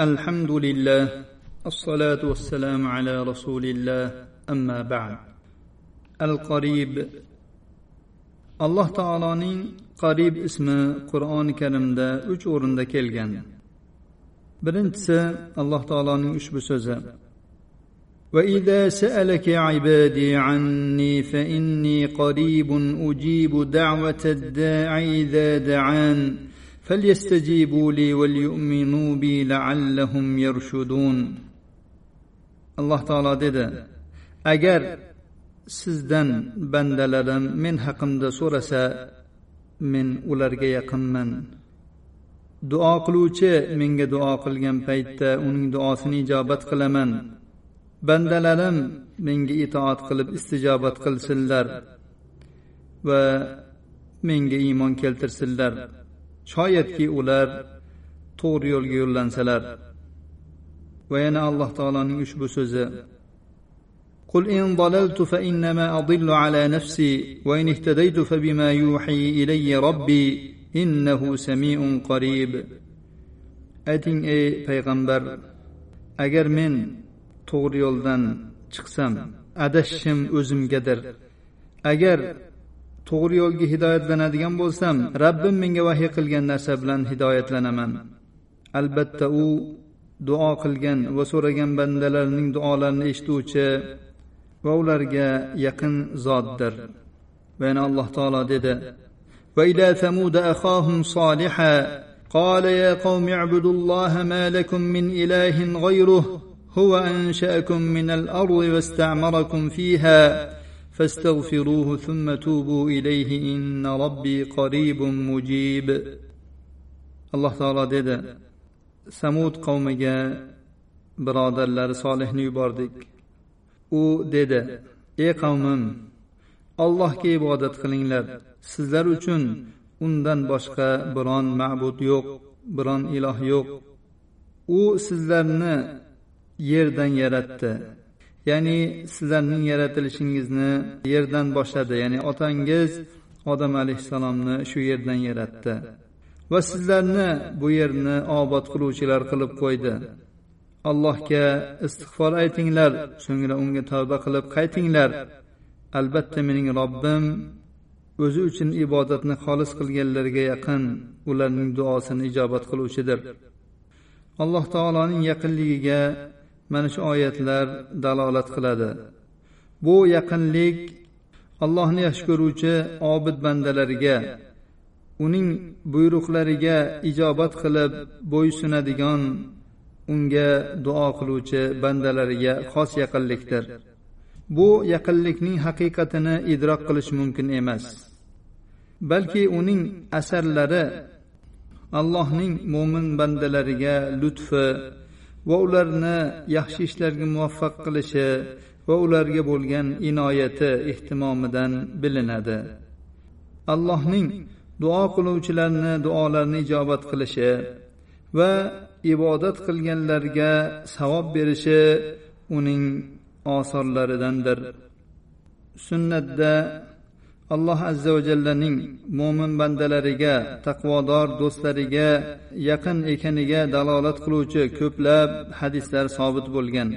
الحمد لله الصلاة والسلام على رسول الله أما بعد. القريب. alloh taoloning qarib ismi qur'oni karimda uch o'rinda kelgan. Birinchisi alloh taoloning ushbu so'zi. واذا سالك عبادي عني فاني قريب أجيب دعوه الداع اذا دعان فليستجيبوا لي وليؤمنوا بي لعلهم يرشدون alloh taolo dedi agar sizdan bandalarim men haqimda so'rasa men ularga yaqinman duo qiluvchi menga duo qilgan paytda uning duosini ijobat qilaman bandalarim menga itoat qilib istijobat qilsinlar va menga iymon keltirsinlar shoyatki ular to'g'ri yo'lga yo'llansalar va yana alloh taoloning ushbu so'zi قل إن ضللت فإنما أضل على نفسي وإن اهتديت فبما يوحي إلي ربي إنه سميع قريب أتين أي پیغمبر agar men to'g'ri yo'ldan chiqsam adashishim o'zimgadir agar to'g'ri yo'lga hidoyatlanadigan bo'lsam rabbim menga vahiy qilgan narsa bilan hidoyatlanaman albatta u duo qilgan va so'ragan bandalarning duolarini eshituvchi va ularga yaqin zotdir va yana alloh taolo dedi وإلى ثمود أخاهم صالحا قال يا قوم اعبدوا الله ما لكم من إله غيره هو أنشأكم من الأرض واستعمركم فيها فاستغفروه ثم توبوا إليه إن ربي قريب مجيب الله تعالى dedi samud qavmiga birodarlari solihni yubordik u dedi ey qavmim allohga ibodat qilinglar sizlar uchun undan boshqa biron ma'bud yo'q biron iloh yo'q u sizlarni yerdan yaratdi Ya'ni sizlarning yaratilishingizni yerdan boshladi. Ya'ni otangiz odam alayhissalomni shu yerdan yaratdi. Va sizlarni bu yerni obod qiluvchilar qilib qo'ydi. Allohga istig'for aytinglar so'ngra unga tavba qilib qaytinglar. Albatta mening robbim o'zi uchun ibodatni xolis qilganlarga yaqin ularning duosini ijobat qiluvchidir. Alloh taoloning yaqinligiga mana shu oyatlar dalolat qiladi. Bu yaqinlik allohni yaxshi ko'ruvchi obid bandalariga uning buyruqlariga ijobat qilib bo'ysunadigan unga duo qiluvchi bandalariga xos yaqinlikdir. Bu yaqinlikning haqiqatini idrok qilish mumkin emas balki uning asarlari allohning mo'min bandalariga lutfi va ularni yaxshi ishlarga muvaffaq qilishi va ularga bo'lgan inoyati ehtimomidan bilinadi. Allohning duo qiluvchilarni duolarini ijobat qilishi va ibodat qilganlarga savob berishi uning osorlaridandir sunnatda alloh azza va jallaning mo'min bandalariga taqvodor do'stlariga yaqin ekaniga dalolat qiluvchi ko'plab hadislar sobit bo'lgan.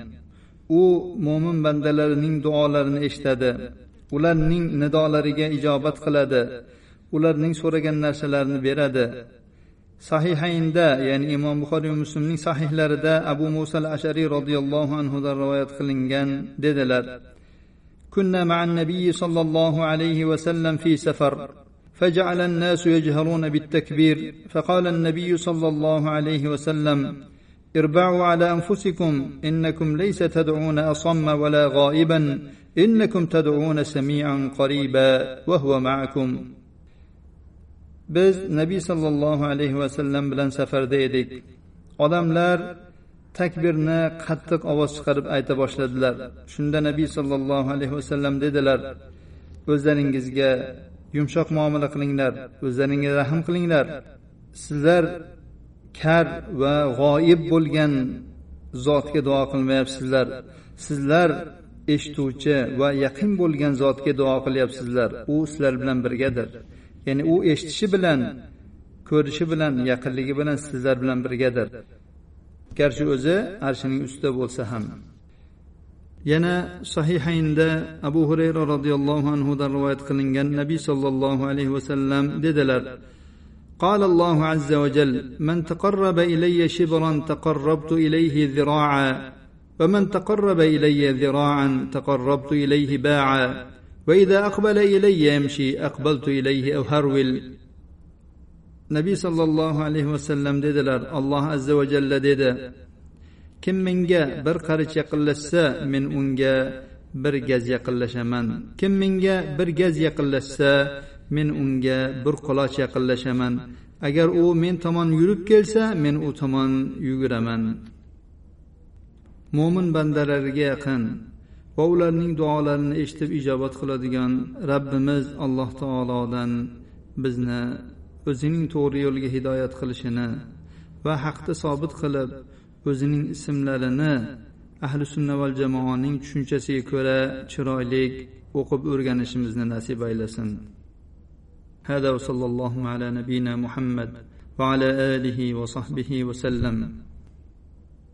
U mo'min bandalarining duolarini eshitadi. Ularning nidolariga ijobat qiladi. Ularning so'ragan narsalarini beradi. Sahihaynda ya'ni imom buxoriy va muslimning sahihlarida abu muso al ashariy roziyallohu anhudan rivoyat qilingan dedilar. كنا مع النبي صلى الله عليه وسلم في سفر فجعل الناس يجهرون بالتكبير فقال النبي صلى الله عليه وسلم اربعوا على أنفسكم إنكم ليس تدعون أصم ولا غائبا إنكم تدعون سميعا قريبا وهو معكم. Biz nabiy sollallohu alayhi vasallam bilan safarda edik odamlar takbirni qattiq ovoz chiqarib ayta boshladilar. Shunda nabiy sollallohu alayhi vasallam dedilar o'zlaringizga yumshoq muomala qilinglar o'zlaringga rahm qilinglar. Sizlar kar va g'oyib bo'lgan zotga duo qilmayapsizlar. Sizlar eshituvchi va yaqin bo'lgan zotga duo qilyapsizlar. U sizlar bilan birgadir. Ya'ni u eshitishi bilan ko'rishi bilan yaqinligi bilan sizlar bilan birgadir. garchi o'zi arshining ustida bo'lsa ham yana sahihaynda abu hurayra roziyallohu anhudan rivoyat qilingan nabiy sollallohu alayhi vasallam dedilar قال الله عز وجل من تقرب الي شبرا تقربت اليه ذراعا ومن تقرب الي ذراعا تقربت اليه باعا واذا اقبل الي يمشي اقبلت اليه او هرول nabiy sollallohu alayhi vasallam dedilar alloh azza va jalla dedi kim menga bir qarich yaqinlashsa men unga bir gaz yaqinlashaman. Kim menga bir gaz yaqinlashsa men unga bir quloch yaqinlashaman. Agar u men tomon yurib kelsa men u tomon yuguraman. Mo'min bandalariga yaqin va ularning duolarini eshitib ijobat qiladigan rabbimiz alloh taolodan bizni o'zining to'g'ri yo'lga hidoyat qilishini va haqda sobit qilib o'zining ismlarini ahli sunna val jamoaning tushunchasiga ko'ra chiroyli o'qib o'rganishimizni nasib aylasin هذا وصلى الله على نبينا محمد وعلى اله وصحبه وسلم